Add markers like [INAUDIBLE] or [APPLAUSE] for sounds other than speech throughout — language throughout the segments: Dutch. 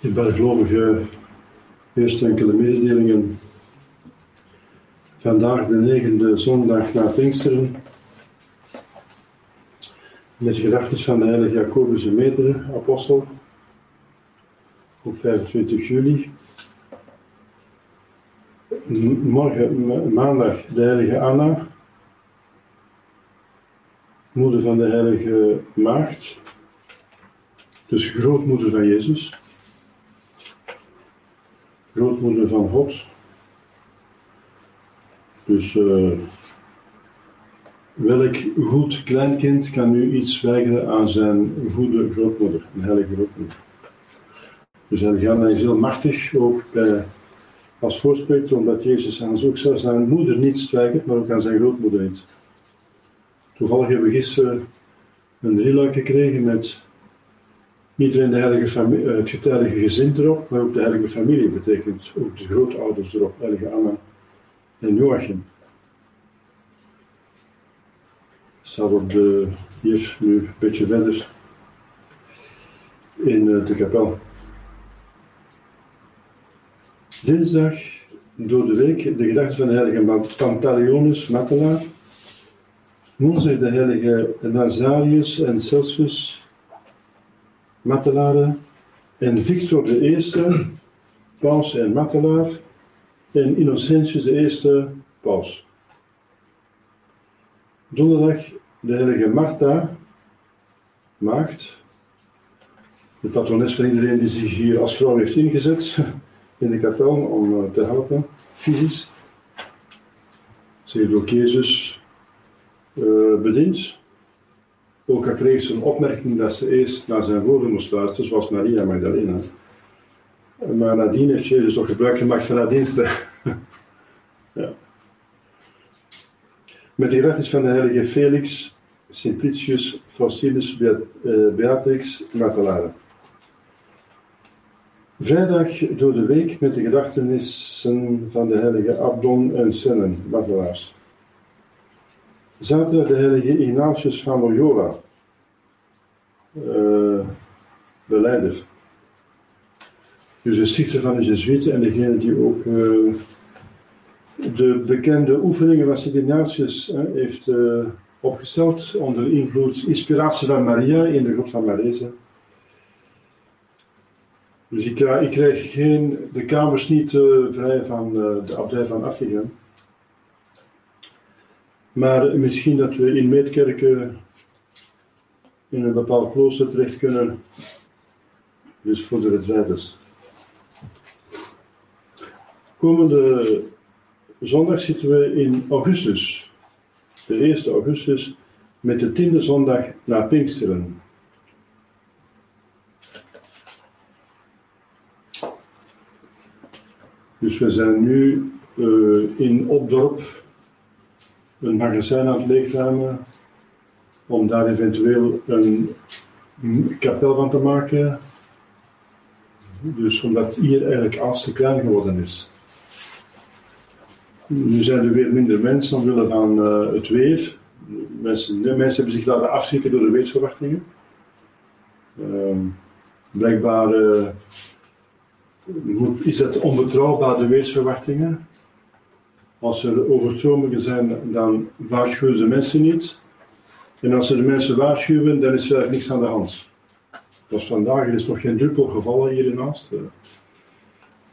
De bijgelovige eerst enkele mededelingen. Vandaag de negende zondag na Pinksteren. Met gedachten van de heilige Jacobus de Metere, apostel. Op 25 juli. Morgen, maandag, de heilige Anna. Moeder van de heilige Maagd. Dus grootmoeder van Jezus grootmoeder van God. Dus uh, welk goed kleinkind kan nu iets weigeren aan zijn goede grootmoeder, een heilige grootmoeder? Dus Helga is heel machtig, ook bij, als voorspreekt, omdat Jezus aan ook zelfs zijn moeder niet weigert, maar ook aan zijn grootmoeder niet. Toevallig hebben we gisteren een drieluik gekregen met niet alleen de heilige familie, eh, het heilige gezin erop, maar ook de heilige familie betekent ook de grootouders erop, heilige Anna en Joachim. Staat op de, hier nu een beetje verder in eh, de kapel. Dinsdag door de week de gedachte van de heilige Pantaleonus Matela. Woensdag de heilige Nazarius en Celsius Mattelaren en Victor de Eerste, paus en Matelaar, en Innocentius de Eerste, paus. Donderdag de heilige Martha, maagd, de patrones van iedereen die zich hier als vrouw heeft ingezet in de kapel om eh, te helpen, fysisch. Ze heeft ook Jezus uh, bediend. Ook al kreeg ze een opmerking dat ze eerst naar zijn woorden moest luisteren, zoals Maria Magdalena. Maar nadien heeft Jezus ook gebruik gemaakt van haar diensten. [LAUGHS] ja. Met de gedachten van de heilige Felix, Simplicius, Faustinus, Beatrix, Martelare. Vrijdag door de week met de gedachtenissen van de heilige Abdon en Sennen, Martelaars zaten de heilige Ignatius van Loyola, uh, de leider. Dus de stichter van de Jezuïeten en degene die ook uh, de bekende oefeningen van Sint Ignatius uh, heeft opgesteld onder invloed, inspiratie van Maria in de God van Marese. Dus ik, ik krijg geen, de kamers niet vrij van de abdij van Afgegem. Maar misschien dat we in Meetkerken in een bepaald klooster terecht kunnen. Dus voor de retraiters. Komende zondag zitten we in augustus. De 1 augustus met de tiende zondag na Pinksteren. Dus we zijn nu uh, in Opdorp een magazijn aan het leegruimen om daar eventueel een kapel van te maken. Dus omdat hier eigenlijk alles te klein geworden is. Nu zijn er weer minder mensen omwille van uh, het weer. Mensen, mensen hebben zich laten afschrikken door de weersverwachtingen. Uh, blijkbaar uh, is het onbetrouwbaar, de weersverwachtingen. Als er overstromingen zijn, dan waarschuwen ze mensen niet. En als ze de mensen waarschuwen, dan is er niks aan de hand. Dus vandaag er is nog geen druppel gevallen hier in Aalst.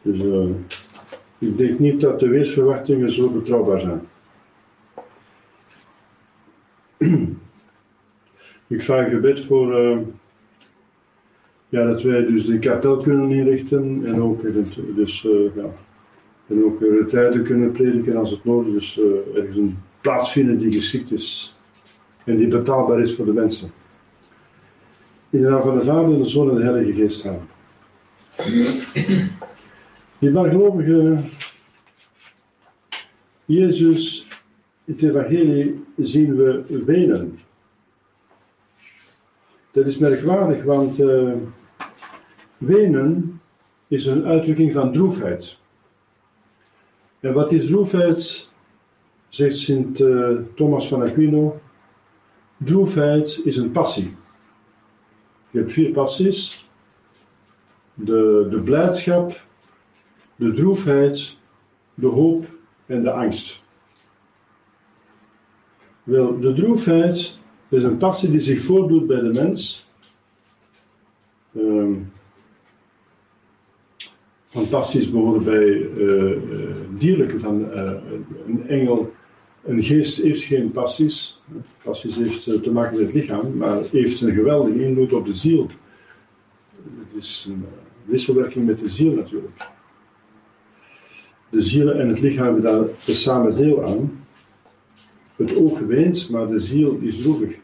Dus uh, ik denk niet dat de weersverwachtingen zo betrouwbaar zijn. [CLEARS THROAT] ik vraag gebed voor uh, ja, dat wij dus de kapel kunnen inrichten en ook, dus, ja, en ook tijden kunnen prediken als het nodig is. Dus ergens een plaats vinden die geschikt is en die betaalbaar is voor de mensen. In de naam van de Vader, de Zoon en de Heilige Geest staan. Die gelovige Jezus, het evangelie zien we wenen. Dat is merkwaardig, want uh, wenen is een uitdrukking van droefheid. En wat is droefheid, zegt Sint uh, Thomas van Aquino, Droefheid is een passie. Je hebt vier passies: de, de blijdschap, de droefheid, de hoop en de angst. Wel, de droefheid is een passie die zich voordoet bij de mens. Um, passies behoren bij uh, dierlijke, van uh, een engel een geest heeft geen passies. Passies heeft eh, te maken met het lichaam, maar heeft een geweldige invloed op de ziel. Het is een eh, wisselwerking met de ziel natuurlijk. De ziel en het lichaam hebben daar samen deel aan. Het oog weent, maar de ziel is droevig.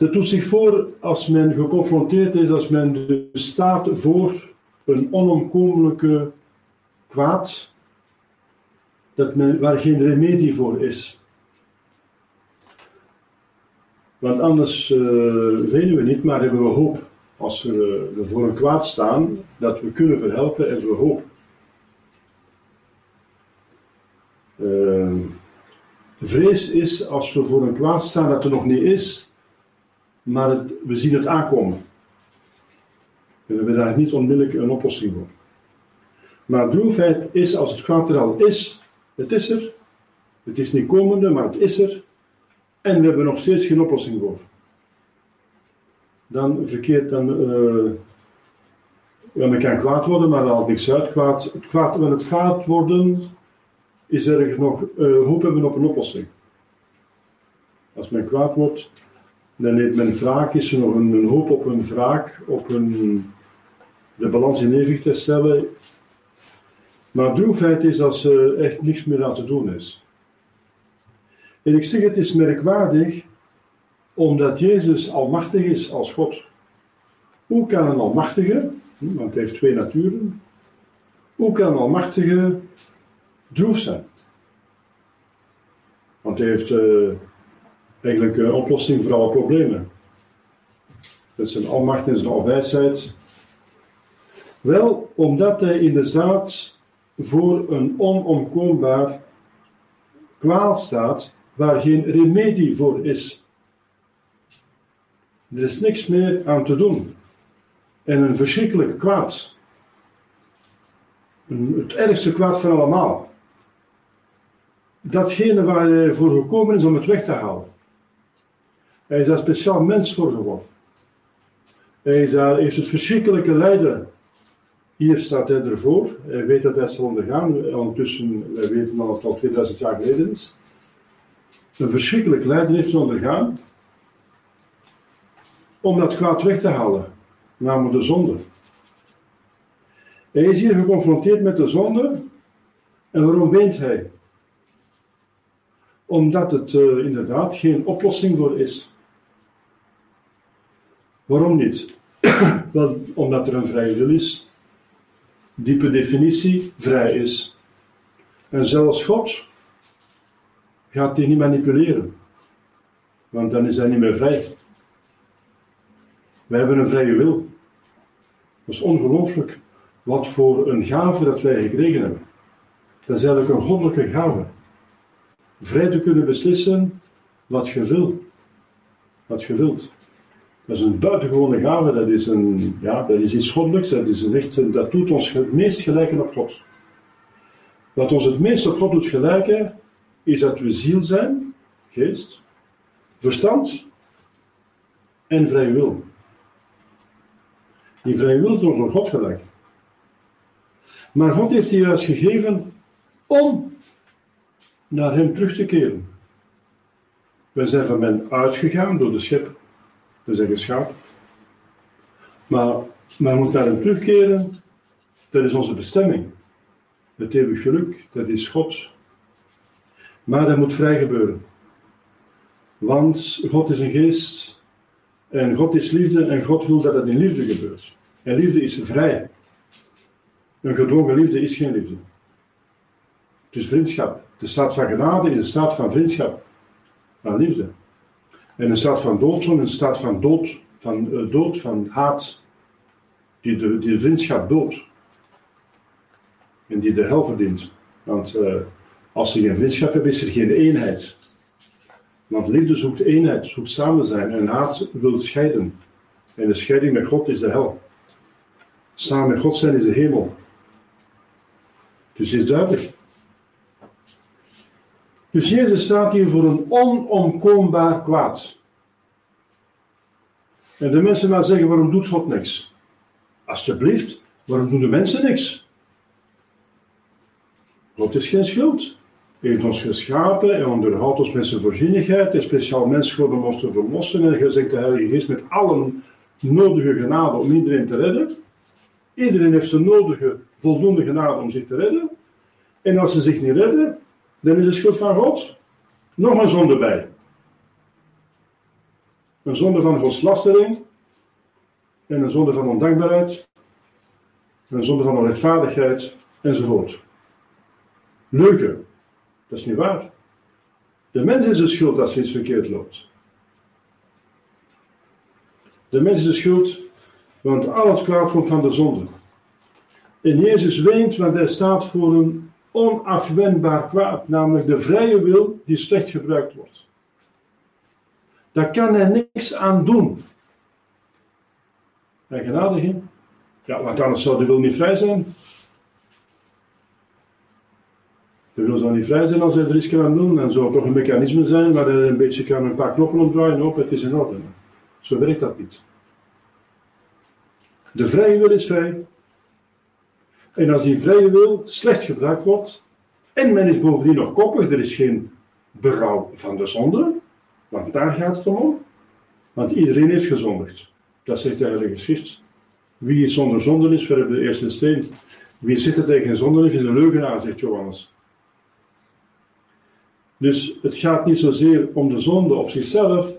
Dat doet zich voor als men geconfronteerd is, als men staat voor een onomkomelijke kwaad, dat men, waar geen remedie voor is. Want anders uh, weten we niet, maar hebben we hoop. Als we, uh, voor een kwaad staan, dat we kunnen verhelpen, hebben we hoop. Uh, vrees is als we voor een kwaad staan dat er nog niet is, maar we zien het aankomen. En we hebben daar niet onmiddellijk een oplossing voor. Maar droefheid is als het kwaad er al is, het is er. Het is niet komende, maar het is er. En we hebben nog steeds geen oplossing voor. Dan verkeert dan. Uh, men kan kwaad worden, maar dat haalt niks uit. Kwaad, het kwaad, wanneer het kwaad worden, is er nog uh, hoop hebben op een oplossing. Als men kwaad wordt, dan neemt men wraak, is er nog een, hoop op een wraak, op een, de balans in evenwicht te stellen, maar droefheid is als er echt niks meer aan te doen is. En ik zeg het is merkwaardig, omdat Jezus almachtig is als God. Hoe kan een almachtige, want hij heeft twee naturen, hoe kan een almachtige droef zijn? Want hij heeft uh, eigenlijk een oplossing voor alle problemen. Met zijn almacht en zijn alwijsheid. Wel, omdat hij inderdaad voor een onomkoombaar kwaal staat waar geen remedie voor is. Er is niks meer aan te doen. En een verschrikkelijk kwaad. Het ergste kwaad van allemaal. Datgene waar hij voor gekomen is om het weg te halen. Hij is daar speciaal mens voor geworden. Hij is daar, heeft het verschrikkelijke lijden hier staat hij ervoor. Hij weet dat hij zal ondergaan. Ondertussen, wij weten dat het al 2000 jaar geleden is. Een verschrikkelijk lijden heeft ondergaan. Om dat kwaad weg te halen. Namelijk de zonde. Hij is hier geconfronteerd met de zonde. En waarom weent hij? Omdat het uh, inderdaad geen oplossing voor is. Waarom niet? [CLEARS THROAT] Wel, omdat er een vrije wil is die per definitie vrij is. En zelfs God, gaat die niet manipuleren. Want dan is hij niet meer vrij. Wij hebben een vrije wil. Dat is ongelooflijk wat voor een gave dat wij gekregen hebben. Dat is eigenlijk een goddelijke gave. Vrij te kunnen beslissen wat je wil. Wat je wilt. Dat is een buitengewone gave, dat is, een, ja, dat is iets goddelijks, dat, is een dat doet ons het meest gelijken op God. Wat ons het meest op God doet gelijken, is dat we ziel zijn, geest, verstand en vrije wil. Die vrije wil wordt door God gelijk. Maar God heeft die juist gegeven om naar Hem terug te keren. Wij zijn van men uitgegaan door de schep. Zijn geschapen. Maar men moet Hem terugkeren. Dat is onze bestemming. Het eeuwig geluk, dat is God. Maar dat moet vrij gebeuren. Want God is een geest en God is liefde en God wil dat het in liefde gebeurt. En liefde is vrij. Een gedwongen liefde is geen liefde. Het is vriendschap. De staat van genade is een staat van vriendschap, van liefde. En een staat van is een staat van dood, van uh, dood, van haat, die de, die de vriendschap doodt. En die de hel verdient. Want uh, als ze geen vriendschap hebben, is er geen eenheid. Want liefde zoekt eenheid, zoekt samen zijn. En haat wil scheiden. En de scheiding met God is de hel. Samen met God zijn is de hemel. Dus het is duidelijk. Dus Jezus staat hier voor een onomkoombaar kwaad. En de mensen maar zeggen, waarom doet God niks? Alsjeblieft, waarom doen de mensen niks? God is geen schuld. Hij heeft ons geschapen en onderhoudt ons met zijn voorzienigheid. Hij speciaal mens geworden om ons te verlossen. En hij zegt de Heilige Geest met alle nodige genade om iedereen te redden. Iedereen heeft de nodige, voldoende genade om zich te redden. En als ze zich niet redden, dan is de schuld van God. Nog een zonde bij. Een zonde van godslastering. En een zonde van ondankbaarheid. Een zonde van onrechtvaardigheid. Enzovoort. Leugen. Dat is niet waar. De mens is de schuld als iets verkeerd loopt. De mens is de schuld, want al het kwaad komt van de zonde. En Jezus weent, want hij staat voor een onafwendbaar kwaad, namelijk de vrije wil die slecht gebruikt wordt. Daar kan hij niks aan doen. En genade in. Ja, want anders zou de wil niet vrij zijn. De wil zou niet vrij zijn als hij er iets kan doen. En zou toch een mechanisme zijn waar hij een beetje kan een paar knoppen omdraaien. Op, het is in orde. Zo werkt dat niet. De vrije wil is vrij. En als die vrije wil slecht gebruikt wordt, en men is bovendien nog koppig, er is geen berouw van de zonde, want daar gaat het om. Want iedereen heeft gezondigd. Dat zegt de Heilige Schrift. Wie zonder zonde is, hebben de eerste steen. Wie zit er tegen zonde is, is een leugenaar, zegt Johannes. Dus het gaat niet zozeer om de zonde op zichzelf,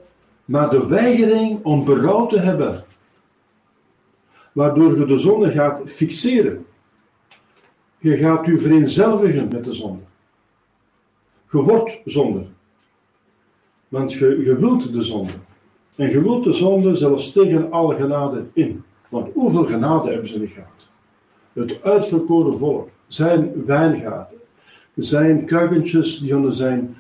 maar de weigering om berouw te hebben. Waardoor je de zonde gaat fixeren. Je gaat u vereenzelvigen met de zonde. Je wordt zonde. Want je, wilt de zonde. En je wilt de zonde zelfs tegen alle genade in. Want hoeveel genade hebben ze niet gehad? Het uitverkoren volk, zijn wijngaarden, zijn kuikentjes die onder zijn,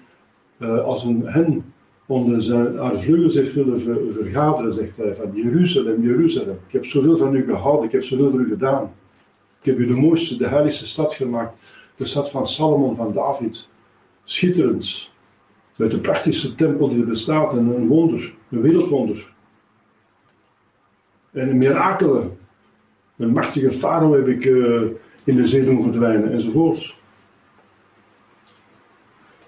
uh, als een hen onder zijn, haar vleugels heeft willen vergaderen, zegt hij, van Jeruzalem, Jeruzalem. Ik heb zoveel van u gehouden, ik heb zoveel voor u gedaan. Ik heb u de mooiste, de heiligste stad gemaakt. De stad van Salomon, van David. Schitterend. Met de prachtigste tempel die er bestaat. En een wonder, een wereldwonder. En een mirakelen. Een machtige farao heb ik uh, in de zee doen verdwijnen, enzovoort.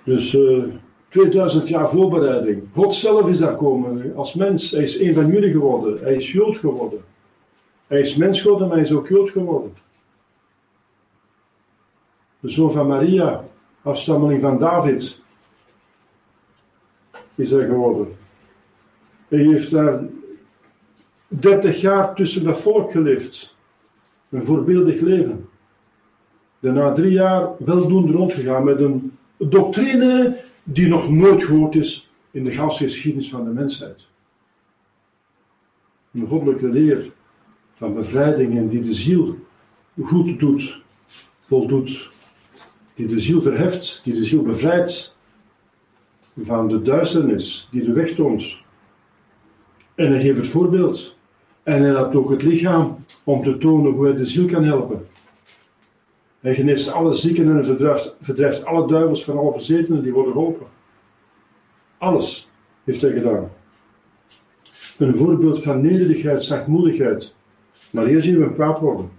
Dus uh, eh, 2000 jaar voorbereiding. God zelf is daar komen als mens. Hij is een van jullie geworden. Hij is Jood geworden. Hij is mens geworden, maar hij is ook Jood geworden de zoon van Maria, afstammeling van David, is hij geworden. Hij heeft daar 30 jaar tussen het volk geleefd. Een voorbeeldig leven. Daarna drie jaar weldoende rondgegaan met een doctrine die nog nooit gehoord is in de ganse geschiedenis van de mensheid. Een goddelijke leer van bevrijding en die de ziel goed doet, voldoet, die de ziel verheft, die de ziel bevrijdt van de duisternis, die de weg toont. En hij geeft het voorbeeld. En hij laat ook het lichaam om te tonen hoe hij de ziel kan helpen. Hij geneest alle zieken en verdrijft, verdrijft alle duivels van alle bezetenen die worden geholpen. Alles heeft hij gedaan. Een voorbeeld van nederigheid, zachtmoedigheid. Maar hier zien we hem kwaad worden.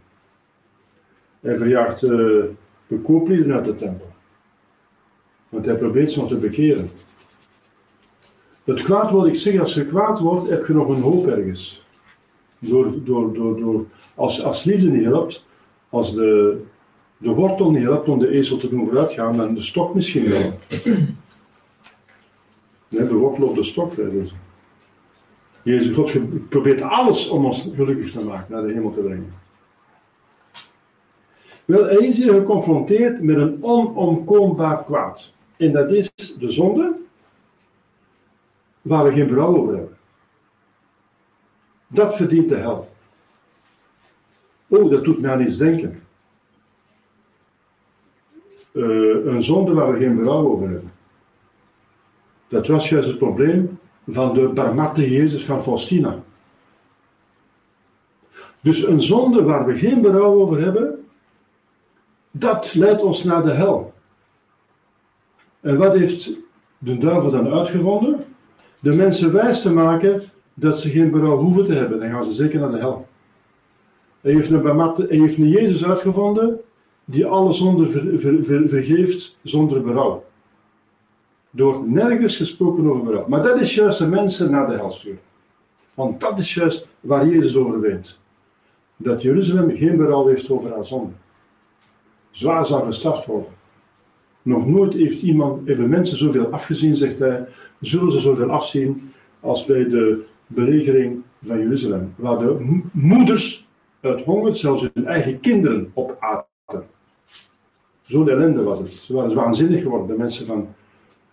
Hij verjaagt uh, de kooplieden uit de tempel. Want hij probeert ze te bekeren. Het kwaad wat ik zeg, als je kwaad wordt, heb je nog een hoop ergens. Door, door, door, door, als, als liefde niet helpt, als de, de wortel niet helpt om de ezel te doen vooruitgaan, dan de stok misschien wel. Nee, de wortel op de stok. Dus. Jezus God probeert alles om ons gelukkig te maken, naar de hemel te brengen. Wel, hier geconfronteerd met een onomkoombaar kwaad. En dat is de zonde waar we geen berouw over hebben. Dat verdient de hel. Oh, dat doet mij aan iets denken. Uh, een zonde waar we geen berouw over hebben. Dat was juist het probleem van de barmhartige Jezus van Faustina. Dus een zonde waar we geen berouw over hebben, dat leidt ons naar de hel. En wat heeft de duivel dan uitgevonden? De mensen wijs te maken dat ze geen berouw hoeven te hebben. Dan gaan ze zeker naar de hel. Hij heeft een, heeft Jezus uitgevonden die alle zonden vergeeft zonder berouw. Er wordt nergens gesproken over berouw. Maar dat is juist de mensen naar de hel sturen. Want dat is juist waar Jezus over weet. Dat Jeruzalem geen berouw heeft over haar zonde. Zwaar zal gestraft worden. Nog nooit heeft iemand, hebben mensen zoveel afgezien, zegt hij, zullen ze zoveel afzien als bij de belegering van Jeruzalem. Waar de moeders uit honger zelfs hun eigen kinderen opaten. Zo'n ellende was het. Ze waren waanzinnig geworden, de mensen van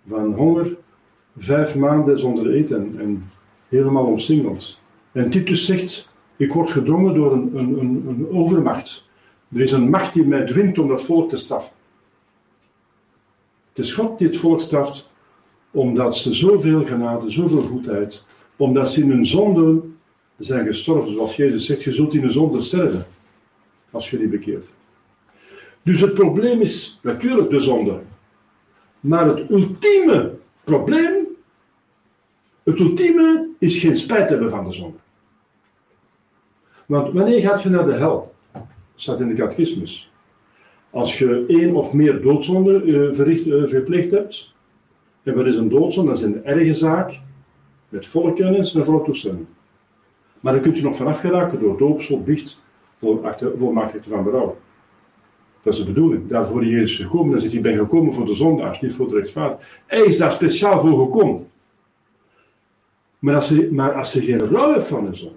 van honger, vijf maanden zonder eten en helemaal omsingeld. En Titus zegt, ik word gedrongen door een, een, een, een overmacht. Er is een macht die mij dwingt om dat volk te straffen. Het is God die het volk straft, omdat ze zoveel genade, zoveel goedheid, omdat ze in hun zonde zijn gestorven. Zoals Jezus zegt, je zult in de zonde sterven, als je die bekeert. Dus het probleem is natuurlijk de zonde. Maar het ultieme probleem, het ultieme is geen spijt hebben van de zonde. Want wanneer gaat je naar de hel? Staat in de catechismus. Als je één of meer doodzonden uh, uh, verpleegd hebt, en wat is een doodzonde? Dat is een erge zaak, met volle kennis en volle toestemming. Maar dan kunt je nog vanaf geraken door doopsel, biecht, voor, voor van berouw. Dat is de bedoeling. Daarvoor is Jezus gekomen. Dan zegt hij, ben gekomen voor de zondaars, niet voor de rechtvaardig. Hij is daar speciaal voor gekomen. Maar als je, maar als geen rouw hebt van de zonde,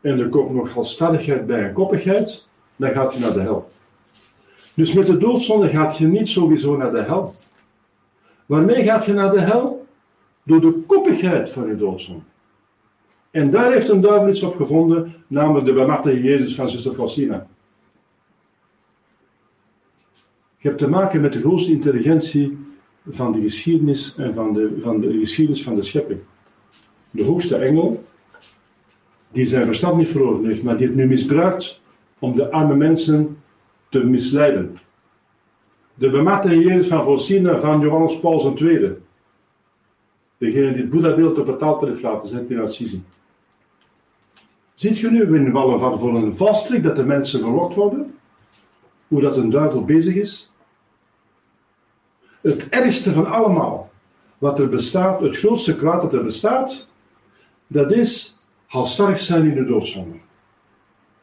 en er komt nog halstarrigheid bij en koppigheid, dan gaat je naar de hel. Dus met de doodzonde gaat je niet sowieso naar de hel. Waarmee gaat je naar de hel? Door de koppigheid van je doodzonde. En daar heeft een duivel iets op gevonden, namelijk de bematte Jezus van zuster Faustina. Je hebt te maken met de grootste intelligentie van de geschiedenis en van de, van de geschiedenis van de schepping. De hoogste engel, die zijn verstand niet verloren heeft, maar die het nu misbruikt om de arme mensen te misleiden. De bematte Jezus van Faustina van Johannes Paul II. Degene die het Boeddha-beeld op het altaar heeft laten zetten in Assisi. Ziet je nu in wat voor een vastrik dat de mensen gelokt worden? Hoe dat een duivel bezig is? Het ergste van allemaal, wat er bestaat, het grootste kwaad dat er bestaat, dat is halstarrig zijn in de doodzonde.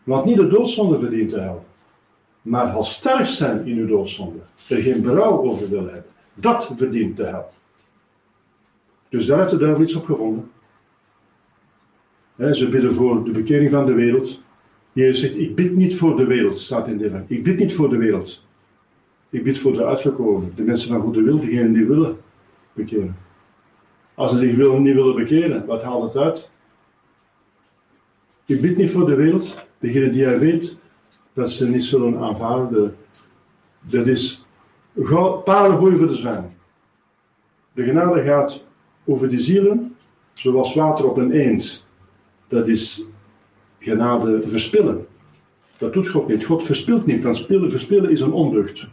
Want niet de doodzonde verdient de hel, maar halstarrig zijn in de doodzonde, er geen berouw over willen hebben, dat verdient de hel. Dus daar heeft de duivel iets op gevonden. ze bidden voor de bekering van de wereld. Jezus zegt, ik bid niet voor de wereld, staat in de Ik bid niet voor de wereld. Ik bid voor de uitverkoren, de mensen van goede wil, diegenen die willen bekeren. Als ze zich willen, niet willen bekeren, wat haalt het uit? Je bidt niet voor de wereld. Degene die jij weet dat ze niet zullen aanvaarden, dat is paardengooi voor de zwijn. De genade gaat over die zielen, zoals water op een eens. Dat is genade verspillen. Dat doet God niet. God verspilt niet. Want spillen, verspillen is een ondeugd.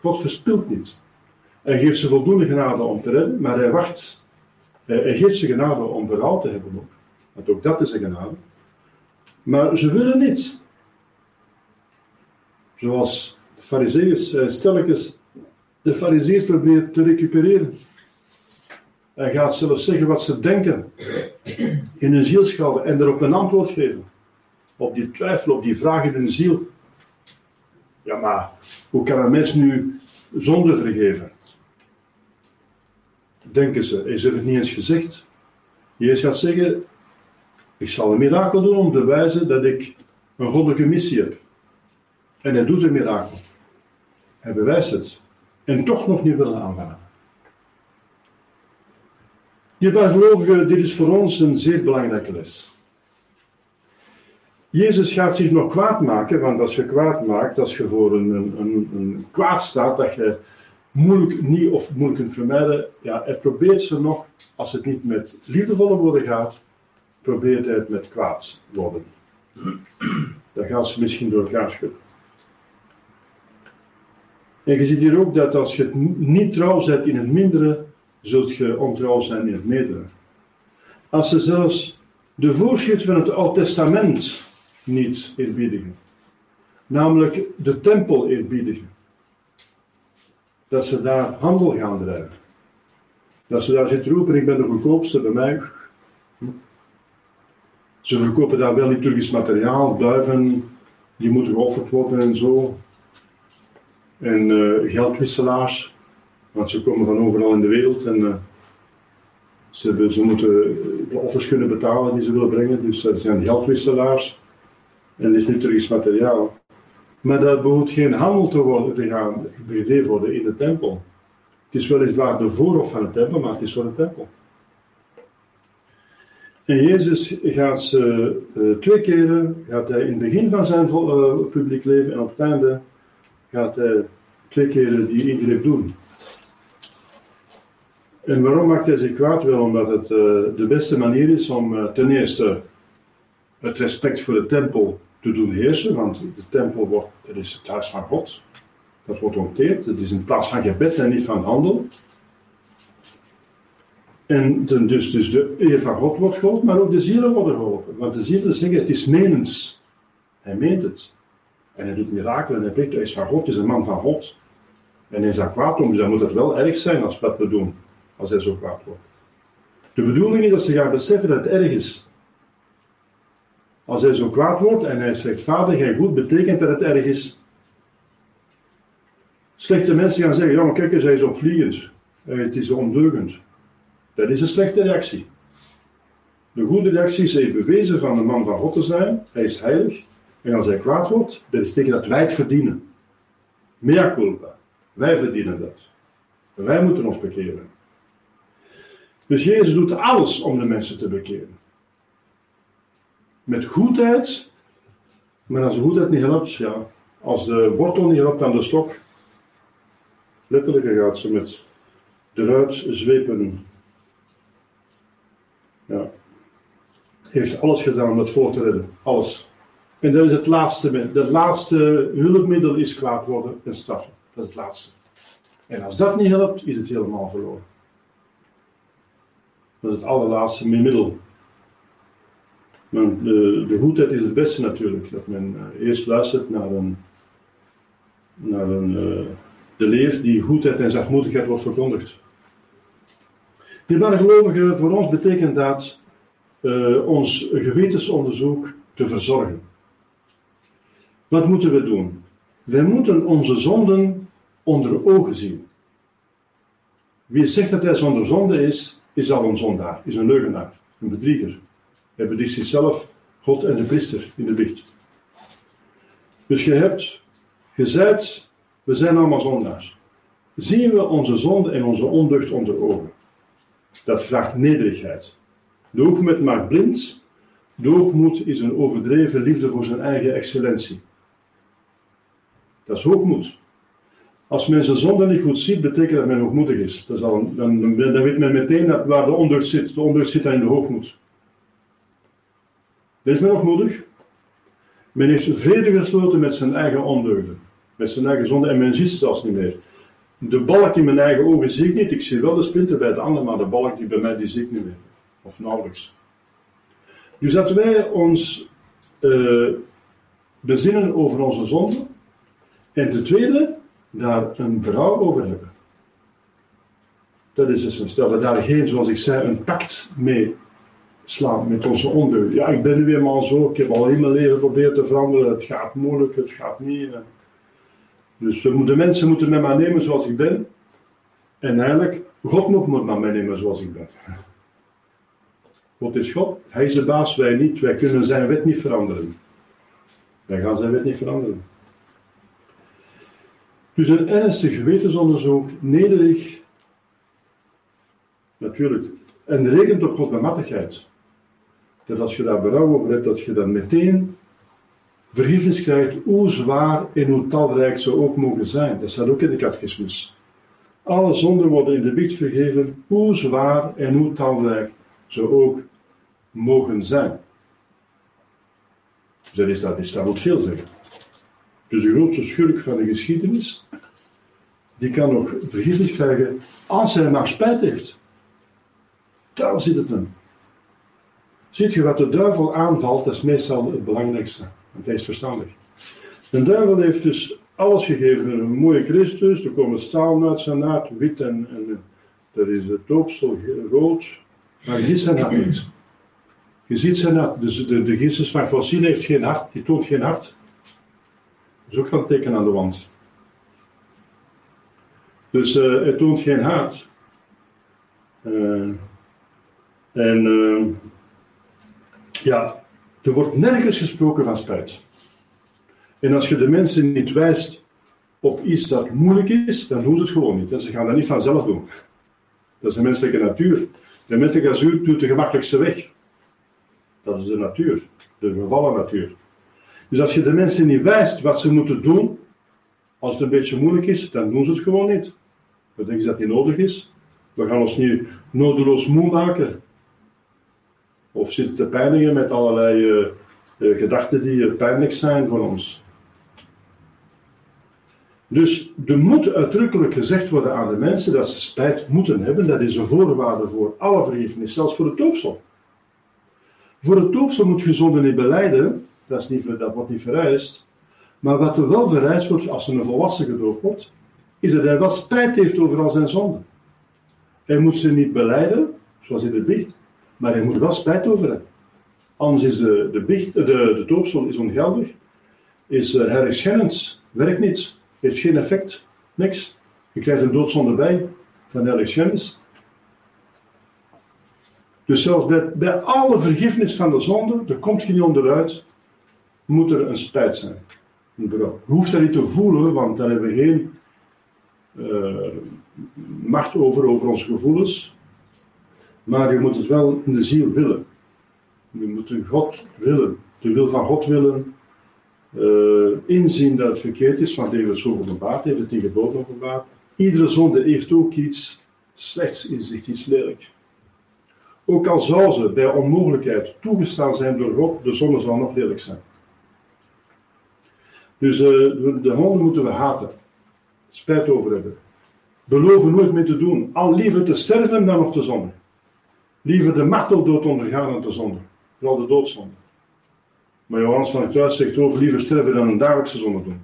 God verspilt niet. Hij geeft ze voldoende genade om te redden, maar hij wacht. Hij geeft ze genade om berouw te hebben ook. Want ook dat is een genade. Maar ze willen niet. Zoals de fariseeërs, eh, stelkens, de fariseeërs proberen te recupereren. Hij gaat zelfs zeggen wat ze denken in hun zielschade en erop een antwoord geven. Op die twijfel, op die vraag in hun ziel. Ja, maar hoe kan een mens nu zonde vergeven? Denken ze, is er het niet eens gezegd? Jezus gaat zeggen, ik zal een mirakel doen om te wijzen dat ik een goddelijke missie heb. En hij doet een mirakel. Hij bewijst het. En toch nog niet willen aangaan. Dierbare gelovigen, dit is voor ons een zeer belangrijke les. Jezus gaat zich nog kwaad maken, want als je kwaad maakt, als je voor een, een, een kwaad staat dat je moeilijk niet of moeilijk kunt vermijden, ja, hij probeert ze nog, als het niet met liefdevolle woorden gaat, probeert het met kwaad worden. Dan gaan ze misschien door elkaar schudden. En je ziet hier ook dat als je niet trouw zet in het mindere, zult je ontrouw zijn in het meerdere. Als ze zelfs de voorschrift van het Oude Testament niet eerbiedigen, namelijk de tempel eerbiedigen, dat ze daar handel gaan drijven. Dat ze daar zitten roepen, ik ben de goedkoopste bij mij. Ze verkopen daar wel liturgisch materiaal, duiven, die moeten geofferd worden en zo. En uh, geldwisselaars, want ze komen van overal in de wereld en uh, ze, ze, moeten de offers kunnen betalen die ze willen brengen. Dus er zijn geldwisselaars en er is liturgisch materiaal. Maar dat behoeft geen handel te, worden, te gaan worden in de tempel. Het is weliswaar de voorhof van de tempel, maar het is wel een tempel. En Jezus gaat ze uh, twee keren, gaat hij in het begin van zijn uh, publiek leven en op het einde gaat hij twee keren die ingreep doen. En waarom maakt hij zich kwaad? Wel omdat het uh, de beste manier is om ten eerste het respect voor de tempel te doen heersen, want de tempel wordt, dat is het huis van God. Dat wordt onteerd. Het is een plaats van gebed en niet van handel. En dus, dus de eer van God wordt geholpen, maar ook de zielen worden geholpen. Want de zielen zeggen, het is menens. Hij meent het. En hij doet mirakelen en hij plicht, hij is van God, hij is een man van God. En hij is kwaad om, dus dan moet het wel erg zijn als wat we doen, als hij zo kwaad wordt. De bedoeling is dat ze gaan beseffen dat het erg is. Als hij zo kwaad wordt en hij zegt, vader, gij goed, betekent dat het erg is. Slechte mensen gaan zeggen, ja maar kijk eens, hij is opvliegend. Het is ondeugend. Dat is een slechte reactie. De goede reactie is, bewezen van de man van God te zijn, hij is heilig. En als hij kwaad wordt, dat is tegen dat wij het verdienen. Mea culpa. Wij verdienen dat. Wij moeten ons bekeren. Dus Jezus doet alles om de mensen te bekeren met goedheid. Maar als de goedheid niet helpt, ja, als de wortel niet helpt aan de stok, letterlijk gaat ze met eruit zwepen. Ja. Heeft alles gedaan om het voor te redden. Alles. En dat is het laatste. Het laatste hulpmiddel is kwaad worden en straffen. Dat is het laatste. En als dat niet helpt, is het helemaal verloren. Dat is het allerlaatste middel maar de, goedheid is het beste natuurlijk. Dat men uh, eerst luistert naar, een, naar een, uh, de leer die goedheid en zachtmoedigheid wordt verkondigd. Dierbare gelovigen, voor ons betekent dat uh, ons gewetensonderzoek te verzorgen. Wat moeten we doen? Wij moeten onze zonden onder ogen zien. Wie zegt dat hij zonder zonde is, is al een zondaar, is een leugenaar, een bedrieger. Hij bedriegt zichzelf, God en de priester in de biecht. Dus je hebt gezegd, we zijn allemaal zondaars. zien we onze zonde en onze ondeugd onder ogen. Dat vraagt nederigheid. De hoogmoed maakt blind. De hoogmoed is een overdreven liefde voor zijn eigen excellentie. Dat is hoogmoed. Als men zijn zonde niet goed ziet, betekent dat men hoogmoedig is. Dat is dan, dan, weet men meteen dat waar de ondeugd zit. De ondeugd zit dan in de hoogmoed. is men hoogmoedig. Men heeft vrede gesloten met zijn eigen ondeugden. Met zijn eigen zonde en men ziet ze zelfs niet meer. De balk in mijn eigen ogen zie ik niet. Ik zie wel de splinter bij de ander, maar de balk die bij mij die zie ik niet meer. Of nauwelijks. Dus dat wij ons uh, bezinnen over onze zonde. En ten tweede, daar een berouw over hebben. Dat is dus dat daar geen, zoals ik zei, een tact mee slaan met onze ondeugd. Ja, ik ben nu eenmaal zo, ik heb al in mijn leven geprobeerd te veranderen, het gaat moeilijk, het gaat niet. Dus de mensen moeten mij nemen zoals ik ben. En eigenlijk, God moet me maar nemen zoals ik ben. God is God, Hij is de baas, wij niet. Wij kunnen zijn wet niet veranderen. Wij gaan zijn wet niet veranderen. Dus een ernstig gewetensonderzoek, nederig, natuurlijk, en rekent op Gods Dat als je daar berouw over hebt, dat je dan meteen vergiffenis krijgt, hoe zwaar en hoe talrijk ze ook mogen zijn. Dat staat ook in de catechismus. Alle zonden worden in de biecht vergeven, hoe zwaar en hoe talrijk ze ook mogen zijn. Dus dat, is, dat, is, dat veel zeggen. Dus de grootste schurk van de geschiedenis, die kan nog vergiffenis krijgen als hij maar spijt heeft. Daar zit het in. Ziet je wat de duivel aanvalt, dat is meestal het belangrijkste. Want hij is verstandig. De duivel heeft dus alles gegeven. Een mooie Christus, er komen stalen uit zijn naad, wit en, en dat is het doopsel rood. Maar je ziet zijn hart niet. Je ziet zijn hart. Dus de, de Christus van Fossine heeft geen hart, die toont geen hart. Dat is ook dan teken aan de wand. Dus het toont geen hart. Uh, en uh, ja, er wordt nergens gesproken van spijt. En als je de mensen niet wijst op iets dat moeilijk is, dan doen het gewoon niet. En ze gaan dat niet vanzelf doen. Dat is de menselijke natuur. De menselijke natuur doet de gemakkelijkste weg. Dat is de natuur, de gevallen natuur. Dus als je de mensen niet wijst wat ze moeten doen, als het een beetje moeilijk is, dan doen ze het gewoon niet. Dan denken dat niet nodig is. We gaan ons niet nodeloos moe maken. Of zitten te pijnigen met allerlei uh, uh, gedachten die pijnlijk zijn voor ons. Dus er moet uitdrukkelijk gezegd worden aan de mensen dat ze spijt moeten hebben. Dat is een voorwaarde voor alle vergiffenis, zelfs voor het doopsel. Voor het doopsel moet je zonde niet beleiden, dat, is niet, dat wordt niet vereist. Maar wat er wel vereist wordt als er een volwassen gedoopt wordt, is dat hij wel spijt heeft over al zijn zonden. Hij moet ze niet beleiden, zoals in de biecht, maar hij moet wel spijt over hebben. Anders is de, de, biecht, de, de doopsel is ongeldig, is uh, werkt niet, heeft geen effect, niks. Je krijgt een doodzonde bij van heiligschennis. Dus zelfs bij, bij alle vergiffenis van de zonde, er komt geen onderuit, moet er een spijt zijn. Een berouw. Je hoeft dat niet te voelen, want daar hebben we geen uh, macht over, over onze gevoelens. Maar je moet het wel in de ziel willen. Je moet God willen, de wil van God willen, uh, inzien dat het verkeerd is, want het zo openbaard, heeft het in. Iedere zonde heeft ook iets slechts in zich, iets lelijk. Ook al zou ze bij onmogelijkheid toegestaan zijn door God, de zonde zal nog lelijk zijn. Dus uh, de honden moeten we haten, spijt over hebben. Beloven nooit meer te doen, al liever te sterven dan nog te zonden. Liever de marteldood ondergaan dan te zonden, vooral de doodzonde. Maar Johannes van het Kruis zegt over liever sterven dan een dagelijkse zonde doen.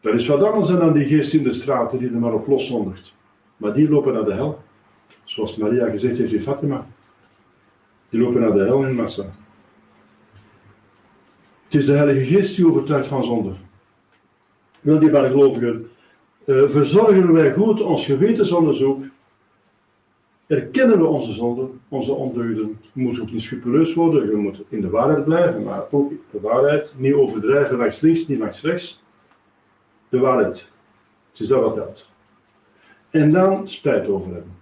Dat is wat anders dan die geest in de straten die er maar op los zondigt. Maar die lopen naar de hel. Zoals Maria gezegd heeft in Fatima. Die lopen naar de hel in massa. Het is de Heilige Geest die overtuigt van zonde. Wil die gelovigen, uh, verzorgen wij goed ons gewetensonderzoek erkennen we onze zonden, onze ondeugden. Je moet ook niet scupuleus worden, je moet in de waarheid blijven, maar ook de waarheid, niet overdrijven langs links, niet langs rechts. De waarheid Het is dat wat telt. En dan spijt over hebben.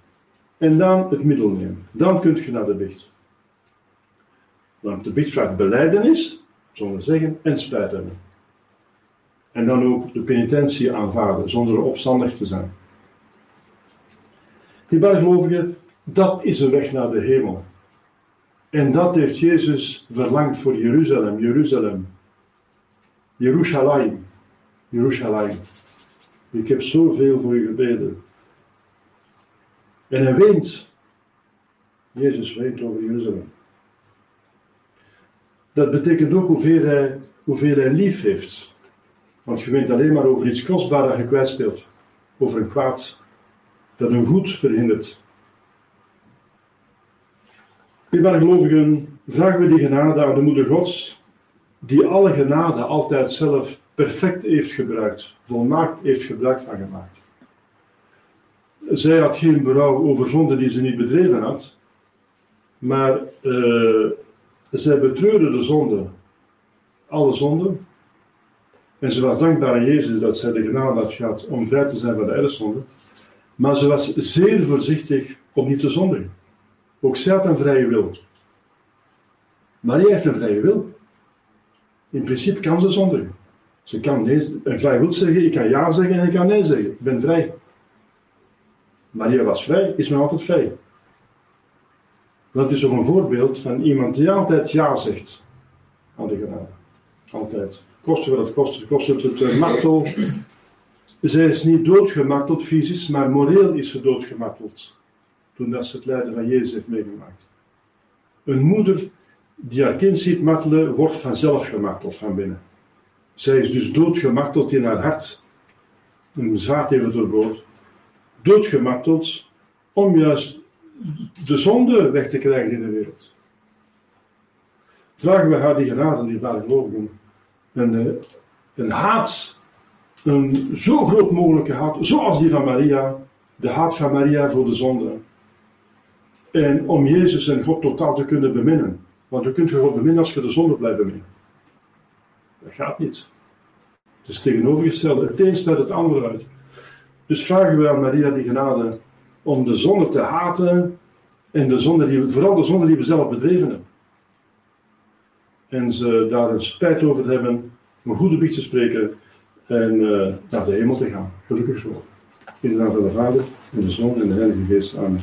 En dan het middel nemen. Dan kunt je naar de biecht. Want de biecht vraagt beleidenis, zonder zeggen, en spijt hebben. En dan ook de penitentie aanvaarden, zonder opstandig te zijn. Die bijgelovigen, dat is een weg naar de hemel. En dat heeft Jezus verlangd voor Jeruzalem, Jeruzalem. Jeruzalem, Jeruzalem. Ik heb zoveel voor u gebeden. En hij weent. Jezus weent over Jeruzalem. Dat betekent ook hoeveel hij, hoeveel hij lief heeft. Want je weent alleen maar over iets kostbaar dat je kwijtspeelt. Over een kwaad dat een goed verhindert. Bij gelovigen vragen we die genade aan de Moeder Gods, die alle genade altijd zelf perfect heeft gebruikt, volmaakt heeft gebruik van gemaakt. Zij had geen berouw over zonde die ze niet bedreven had, maar uh, zij betreurde de zonde, alle zonden. En ze was dankbaar aan Jezus dat zij de genade had gehad om vrij te zijn van de erfzonde. Maar ze was zeer voorzichtig om niet te zondigen. Ook zij had een vrije wil. Maria heeft een vrije wil. In principe kan ze zondigen. Ze kan nee, een vrije wil zeggen, ik kan ja zeggen en ik kan nee zeggen. Ik ben vrij. Maria was vrij, is nog altijd vrij. Dat is toch een voorbeeld van iemand die altijd ja zegt aan de genade. Altijd. Kosten wat het kost, kost het het uh, martel. Zij is niet doodgemarteld fysisch, maar moreel is ze doodgemarteld. Toen dat ze het lijden van Jezus heeft meegemaakt. Een moeder die haar kind ziet martelen, wordt vanzelf gemarteld van binnen. Zij is dus doodgemarteld in haar hart. Een zwaard even doorboord. Doodgemarteld om juist de zonde weg te krijgen in de wereld. Vragen we haar die genade, die gelovigen, een, eh, een haat, een zo groot mogelijke haat, zoals die van Maria, de haat van Maria voor de zonde. En om Jezus en God totaal te kunnen beminnen. Want je kunt God beminnen als je de zonde blijft beminnen. Dat gaat niet. Het is tegenovergestelde. Het een staat het andere uit. Dus vragen we aan Maria die genade om de zonde te haten en de zonde die, vooral de zonde die we zelf bedreven hebben. En ze daar een spijt over hebben, een goede biecht te spreken en uh, naar de hemel te gaan. Gelukkig zo. In de naam van de Vader, en de Zoon en de Heilige Geest. Amen.